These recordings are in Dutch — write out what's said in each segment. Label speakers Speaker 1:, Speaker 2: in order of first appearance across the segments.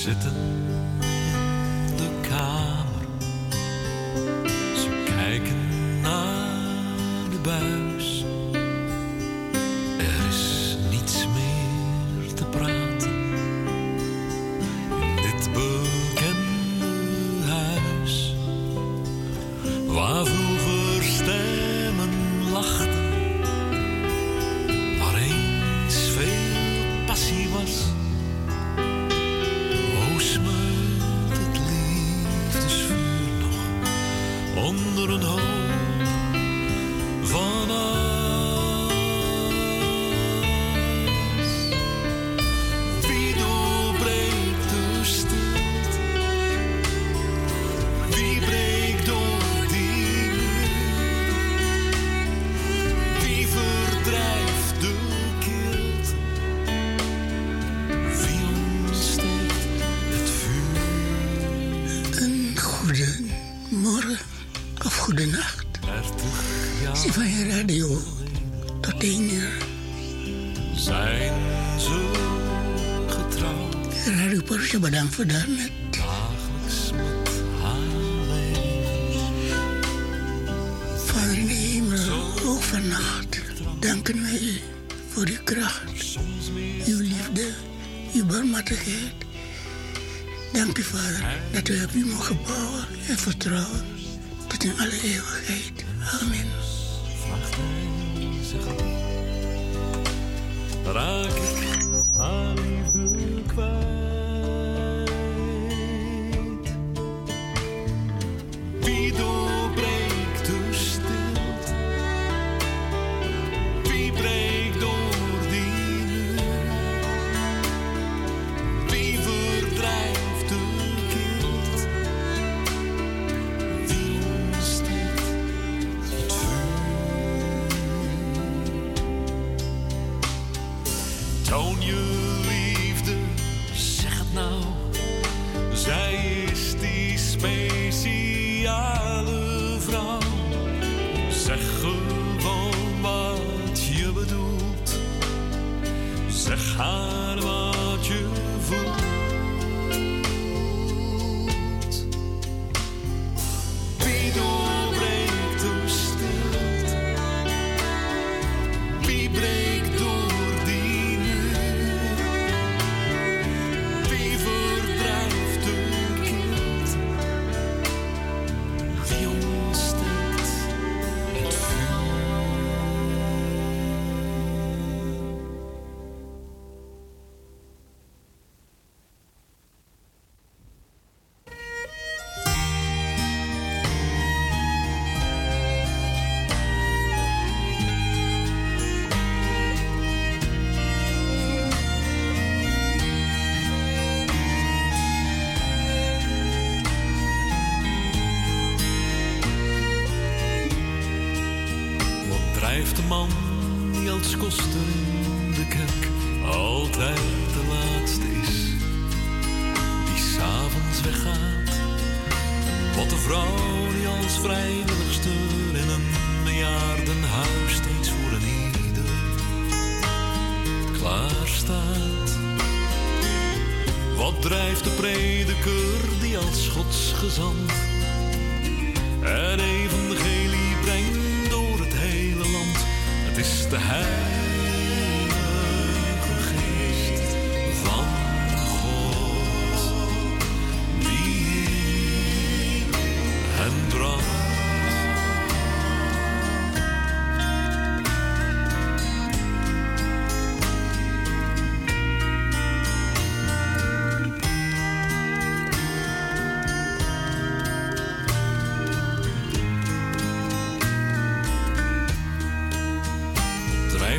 Speaker 1: zitten.
Speaker 2: Sjoerdje, bedankt voor daarnet.
Speaker 1: Dagelijks met
Speaker 2: Vader in de hemel, ook vannacht, danken wij voor uw kracht, uw liefde, uw barmhartigheid. Dank u, Vader, dat we op u mogen bouwen en vertrouwen tot in alle eeuwigheid. Amen.
Speaker 1: Raak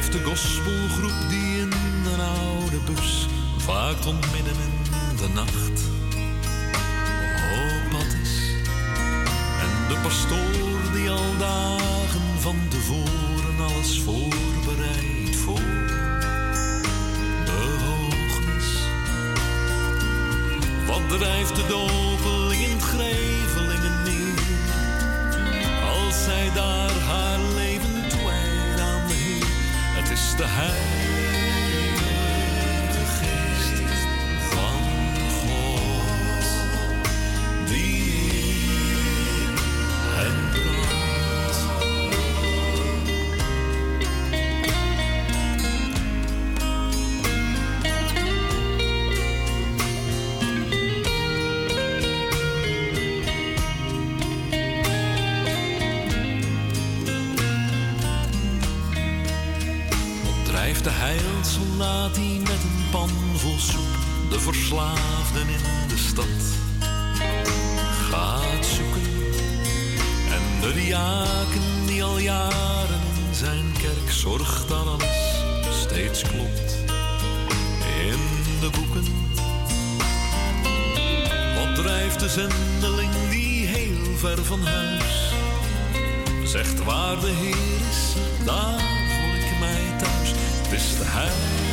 Speaker 1: de gospelgroep die in de oude bus vaak tot midden in de nacht op pad is. En de pastoor die al dagen van tevoren alles voorbereidt voor de hoogmis. Wat drijft de dopeling in Grevelingen neer als zij daar haar leven the hand. van huis. Zegt waar de Heer is, daar voel ik mij thuis. Het is de huis.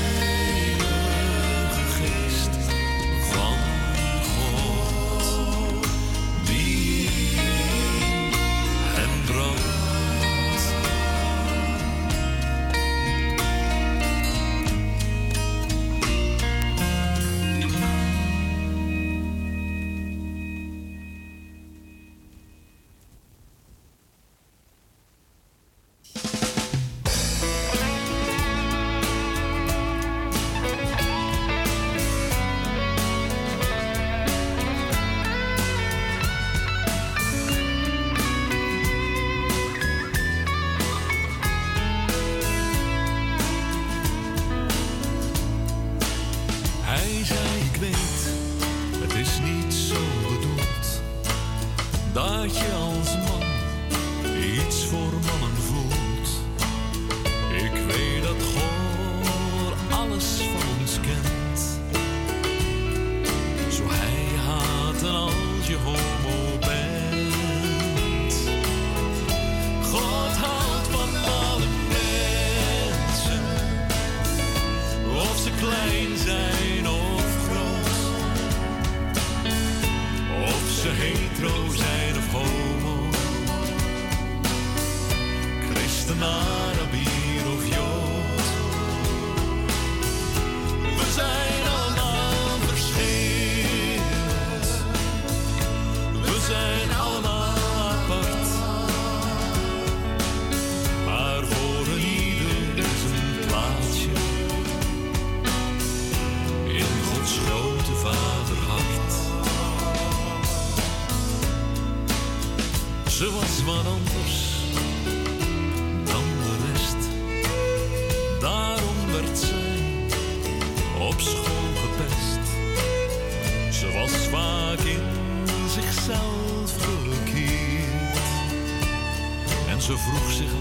Speaker 1: Ze vroeg zich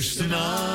Speaker 1: Rusten aan.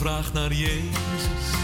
Speaker 1: Vraagt naar Jezus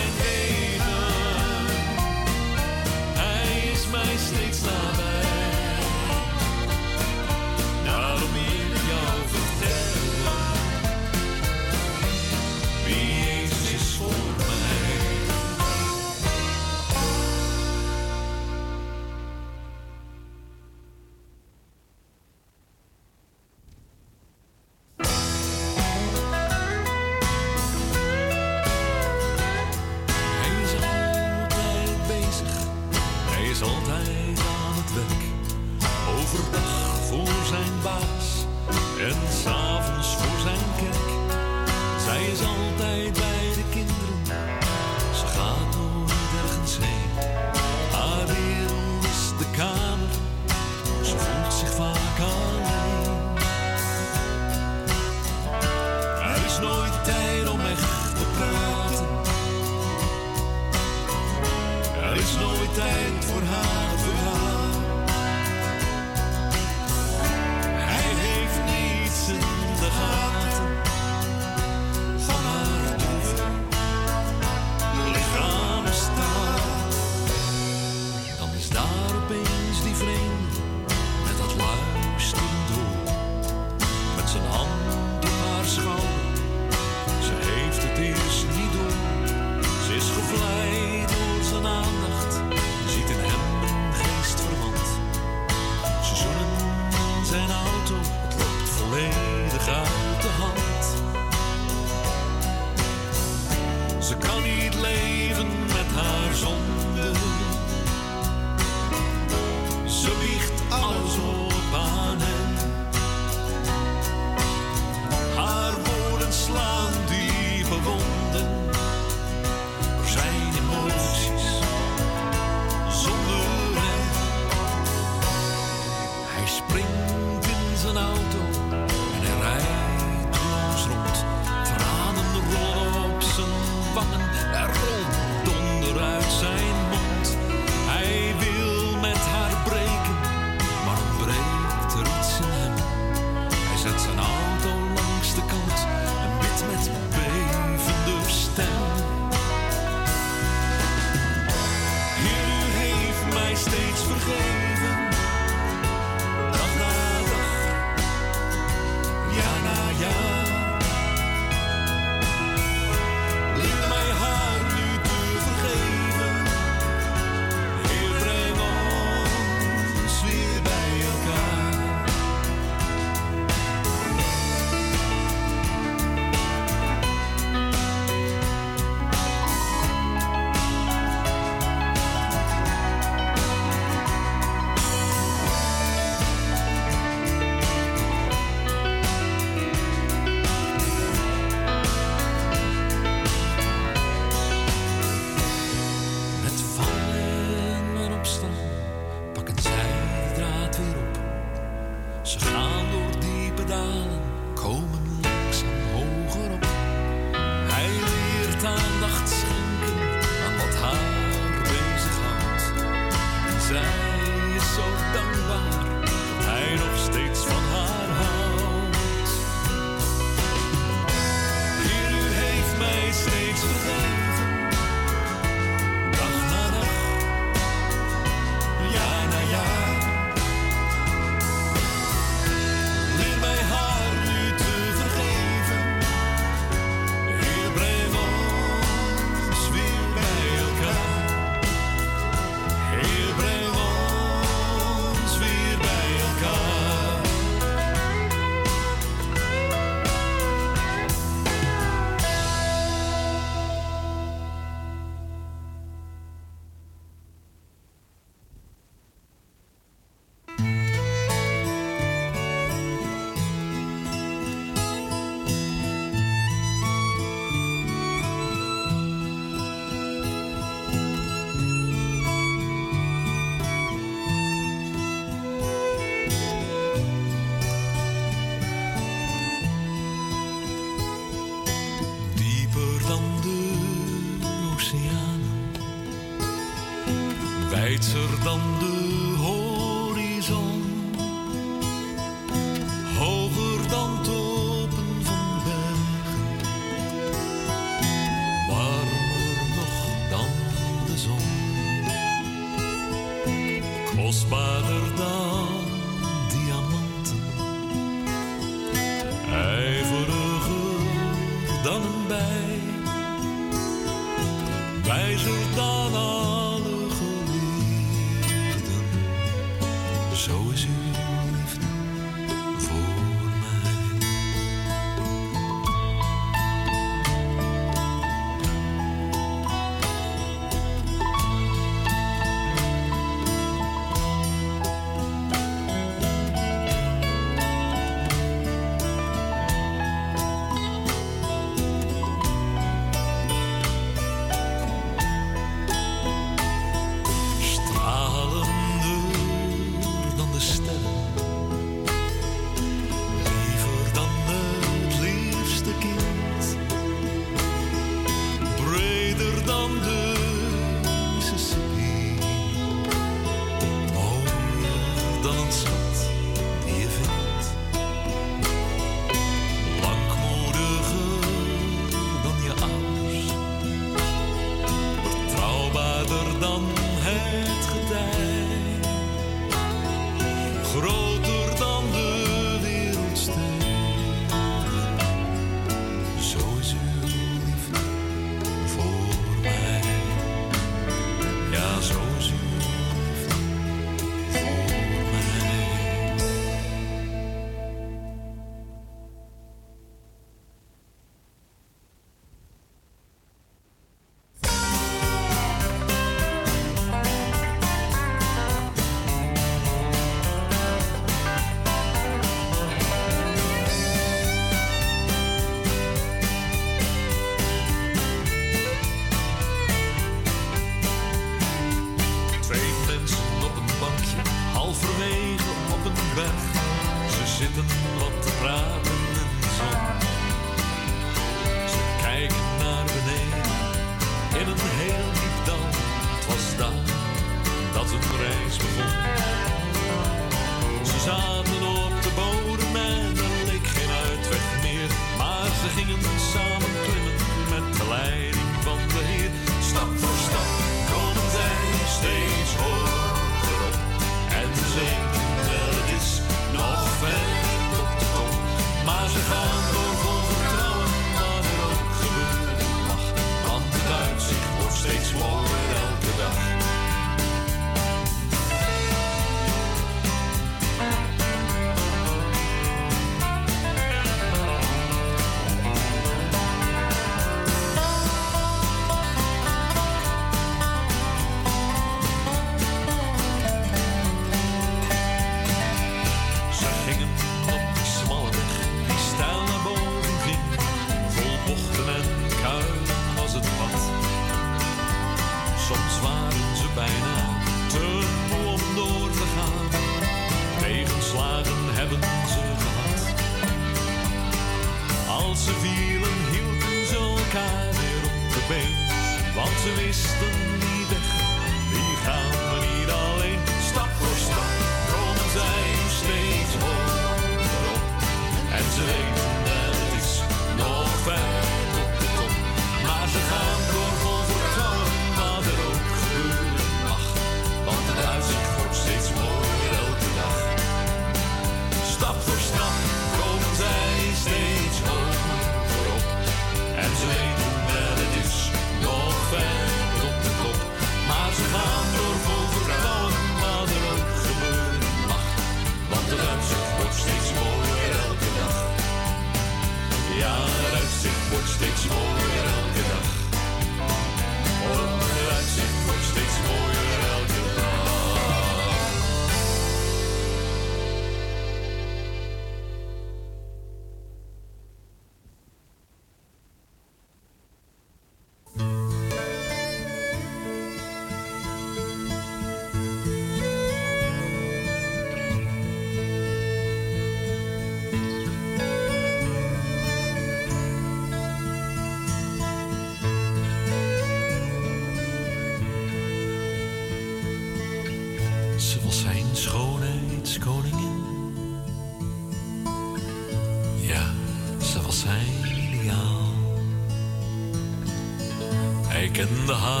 Speaker 1: kende haar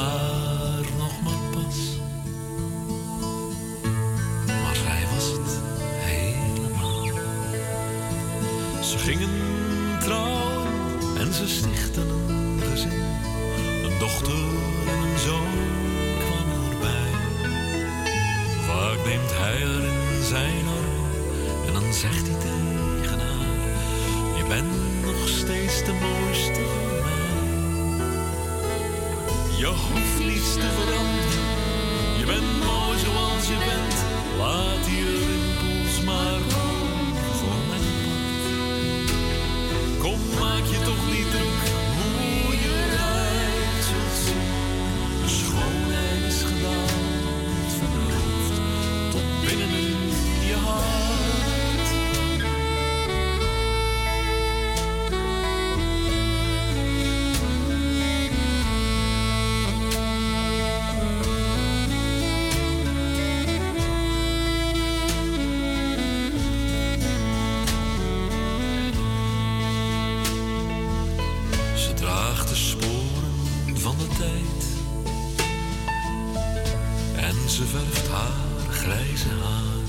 Speaker 1: grijze haar.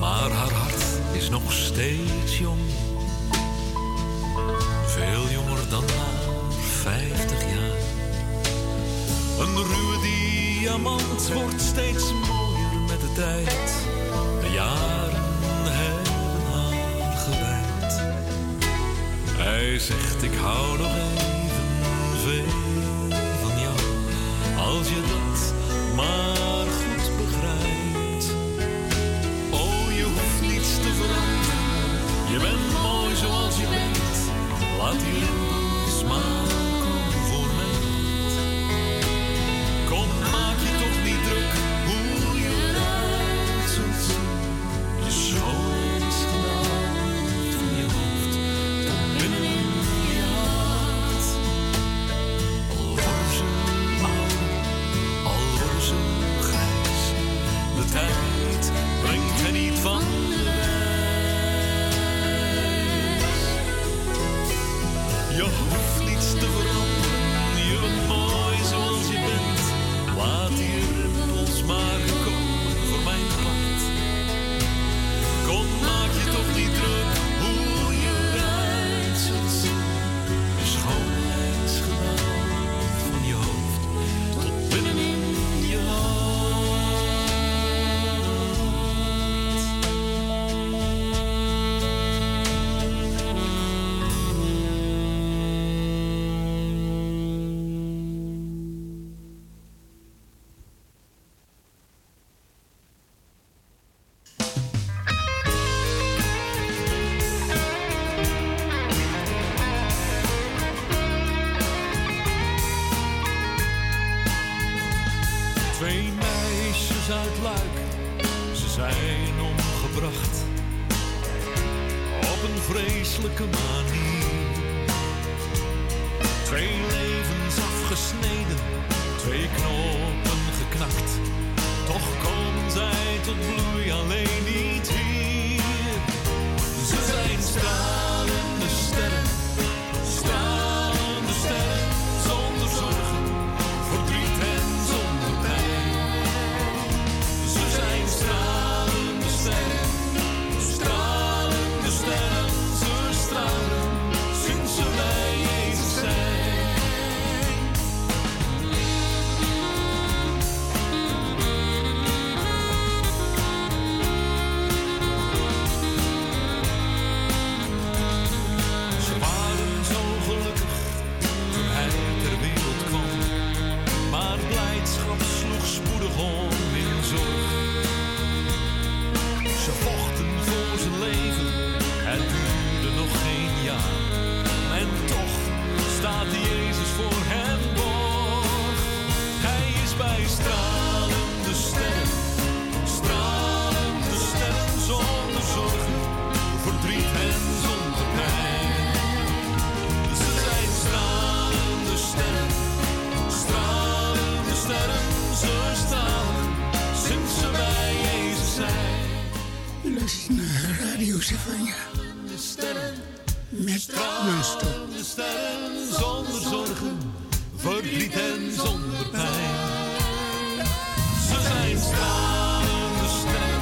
Speaker 1: Maar haar hart is nog steeds jong, veel jonger dan haar vijftig jaar. Een ruwe diamant wordt steeds mooier met de tijd. De jaren hebben haar gewijd. Hij zegt: Ik hou nog even veel van jou. Als je dan dat Twee levens afgesneden, twee knopen geknakt. Toch komen zij tot bloei alleen niet.
Speaker 2: Met
Speaker 1: stralende sterren zonder zorgen, verdriet en zonder pijn. Ze zijn stralende sterren.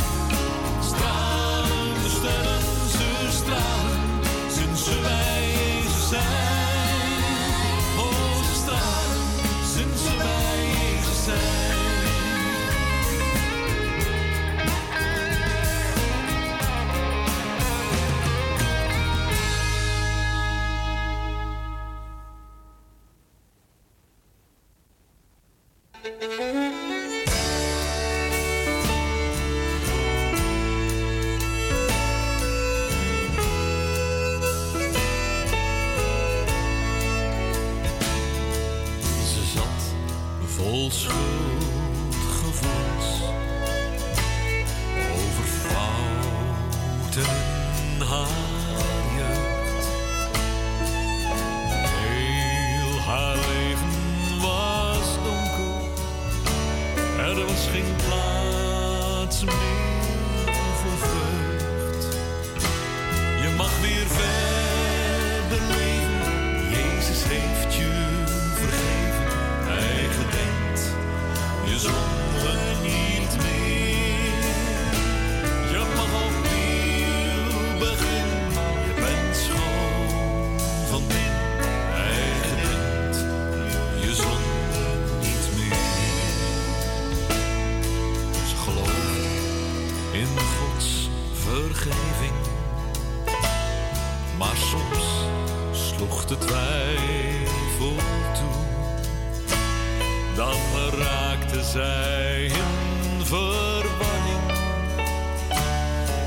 Speaker 1: Zij in verwarring.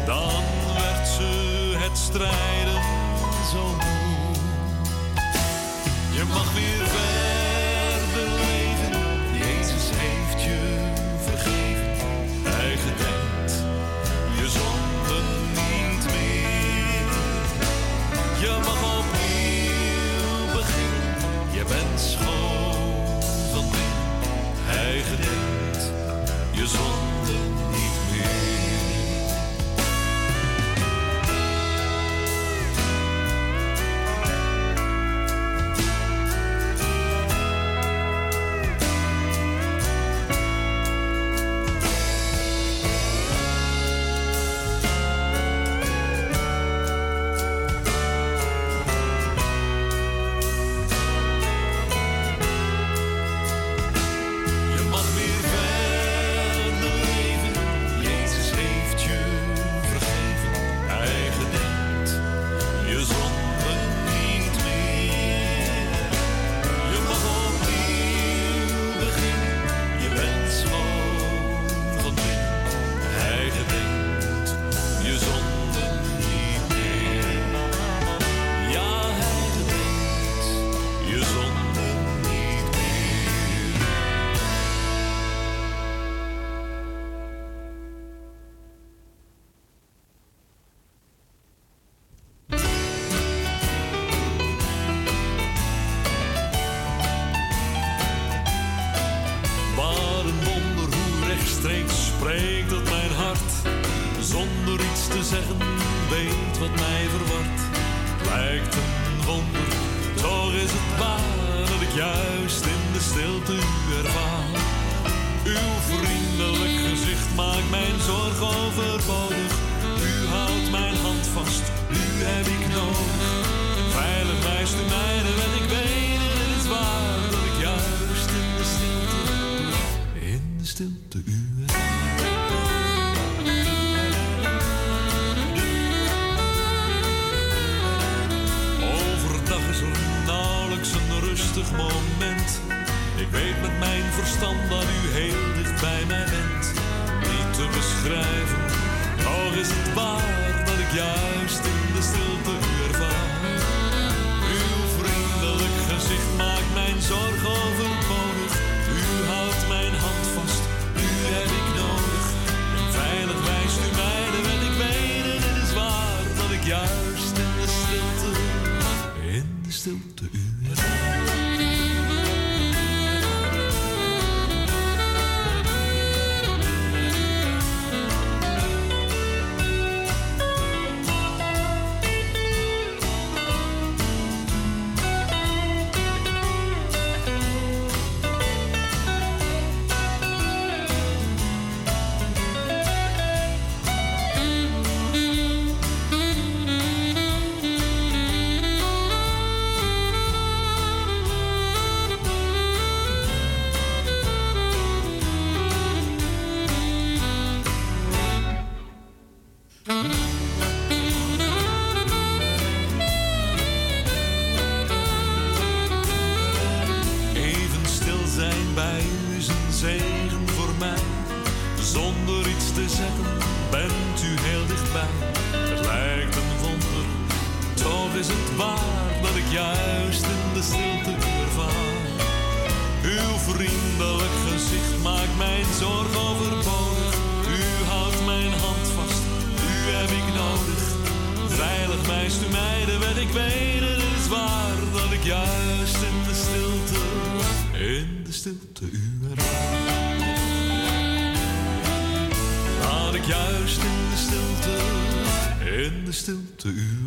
Speaker 1: Dan werd ze het strijden spreekt tot mijn hart. Zonder iets te zeggen, weet wat mij verwart. Lijkt een wonder, toch is het waar dat ik juist in de stilte u ervaar. Uw vriendelijk gezicht maakt mijn zorg overbodig. U houdt mijn hand vast, u heb ik nodig. Veilig wijst u mij de weg, ik weet het is waar dat ik juist in de stilte, in de stilte u moment. Ik weet met mijn verstand dat u heel dicht bij mij bent. Niet te beschrijven, toch is het waar dat ik juist in de stilte Even in de stilte u ervaar. Dat ik juist in de stilte, in de stilte u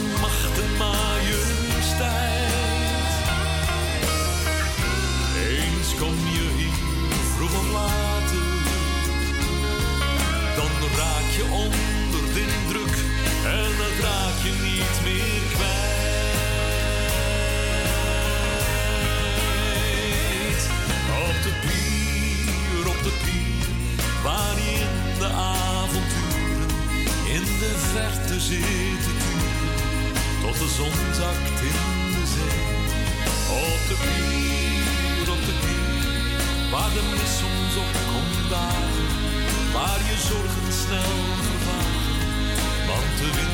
Speaker 1: macht en majesteit. Eens kom je hier, vroeg of later, dan raak je onder de indruk en dan raak je niet meer kwijt. Op de pier, op de pier, waar in de avonturen in de verte zitten tot de zon zakt in de zee. Op de pier, op de pier, waar de mist soms op komt dagen, waar je zorgen snel vervagen, want de wind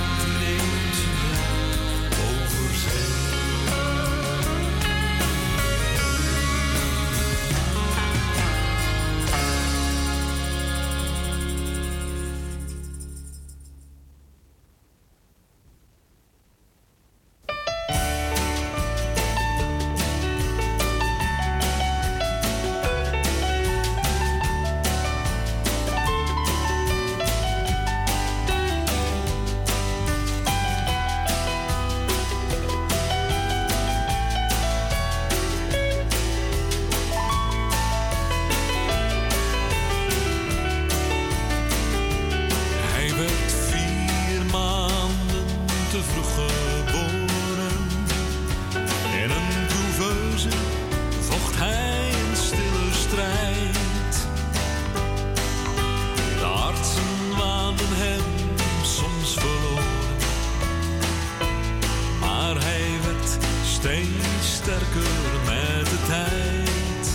Speaker 1: steeds sterker met de tijd.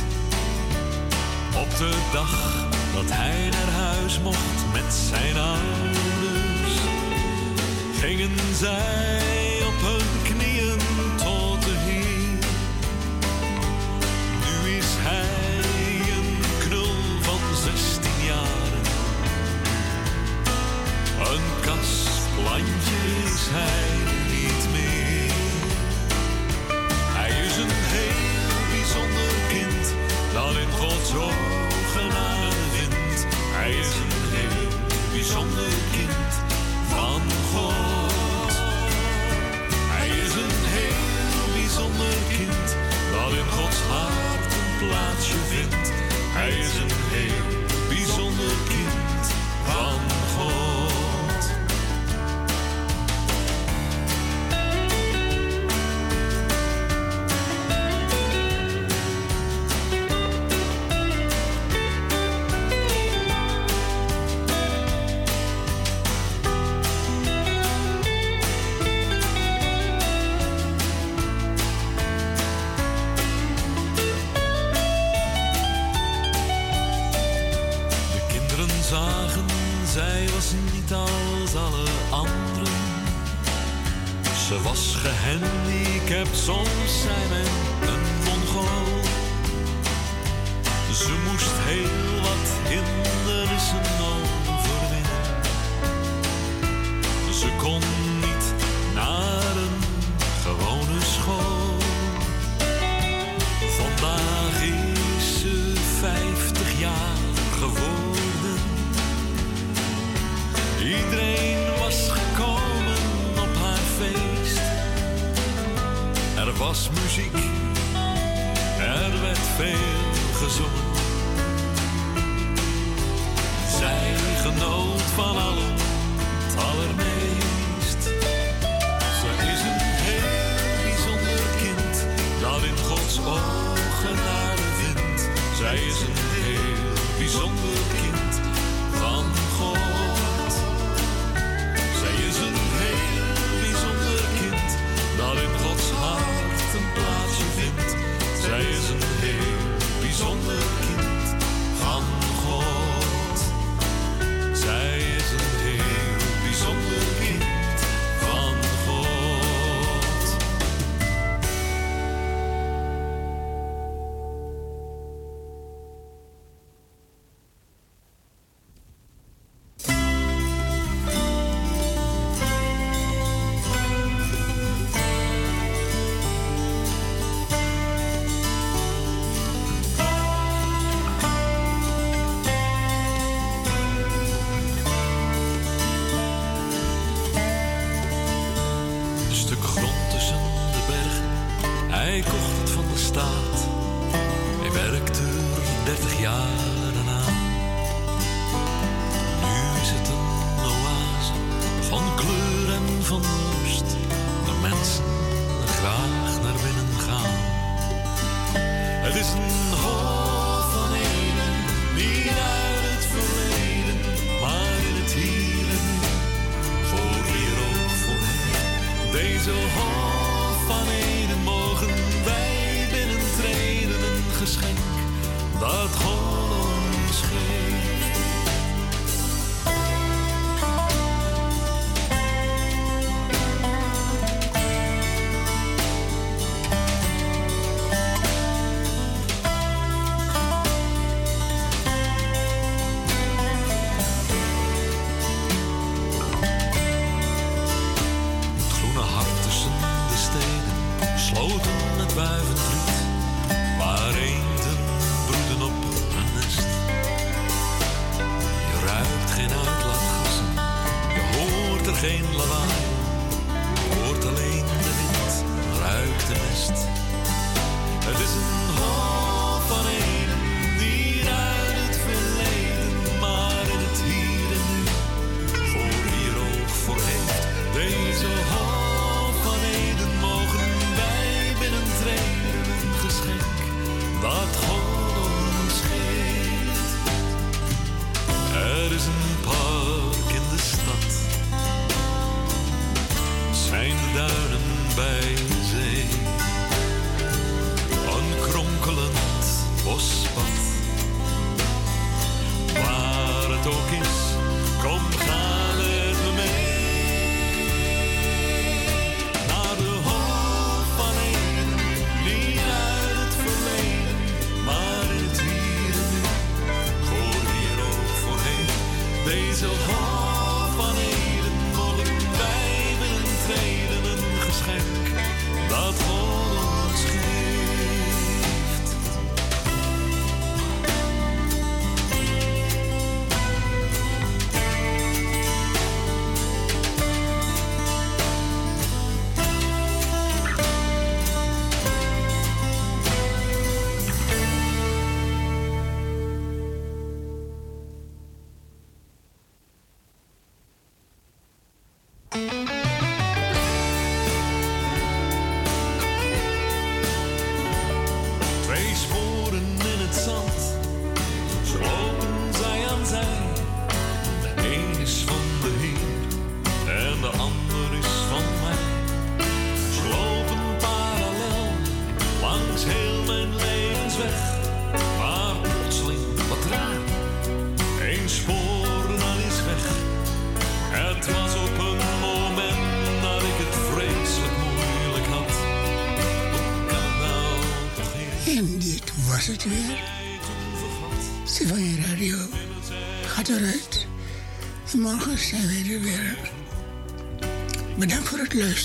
Speaker 1: Op de dag dat hij naar huis mocht met zijn ouders, gingen zij op hun knieën tot de Heer. Nu is hij een knul van 16 jaar, een kasplantje is hij. rising.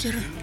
Speaker 1: En